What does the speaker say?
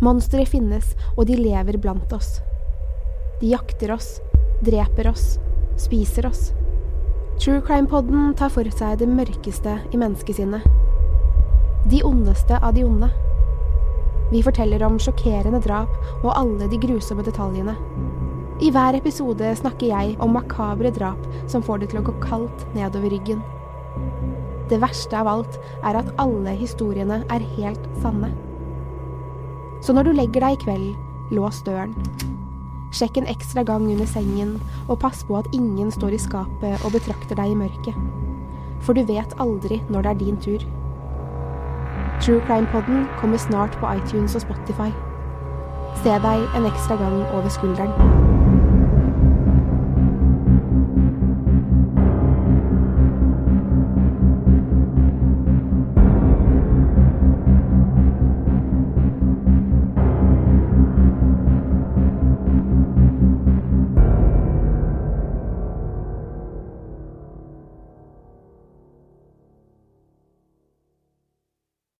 Monstre finnes, og de lever blant oss. De jakter oss, dreper oss, spiser oss. True Crime-podden tar for seg det mørkeste i menneskesinnet. De ondeste av de onde. Vi forteller om sjokkerende drap og alle de grusomme detaljene. I hver episode snakker jeg om makabre drap som får det til å gå kaldt nedover ryggen. Det verste av alt er at alle historiene er helt sanne. Så når du legger deg i kveld, lås døren. Sjekk en ekstra gang under sengen, og pass på at ingen står i skapet og betrakter deg i mørket. For du vet aldri når det er din tur. True Crime-podden kommer snart på iTunes og Spotify. Se deg en ekstra gang over skulderen.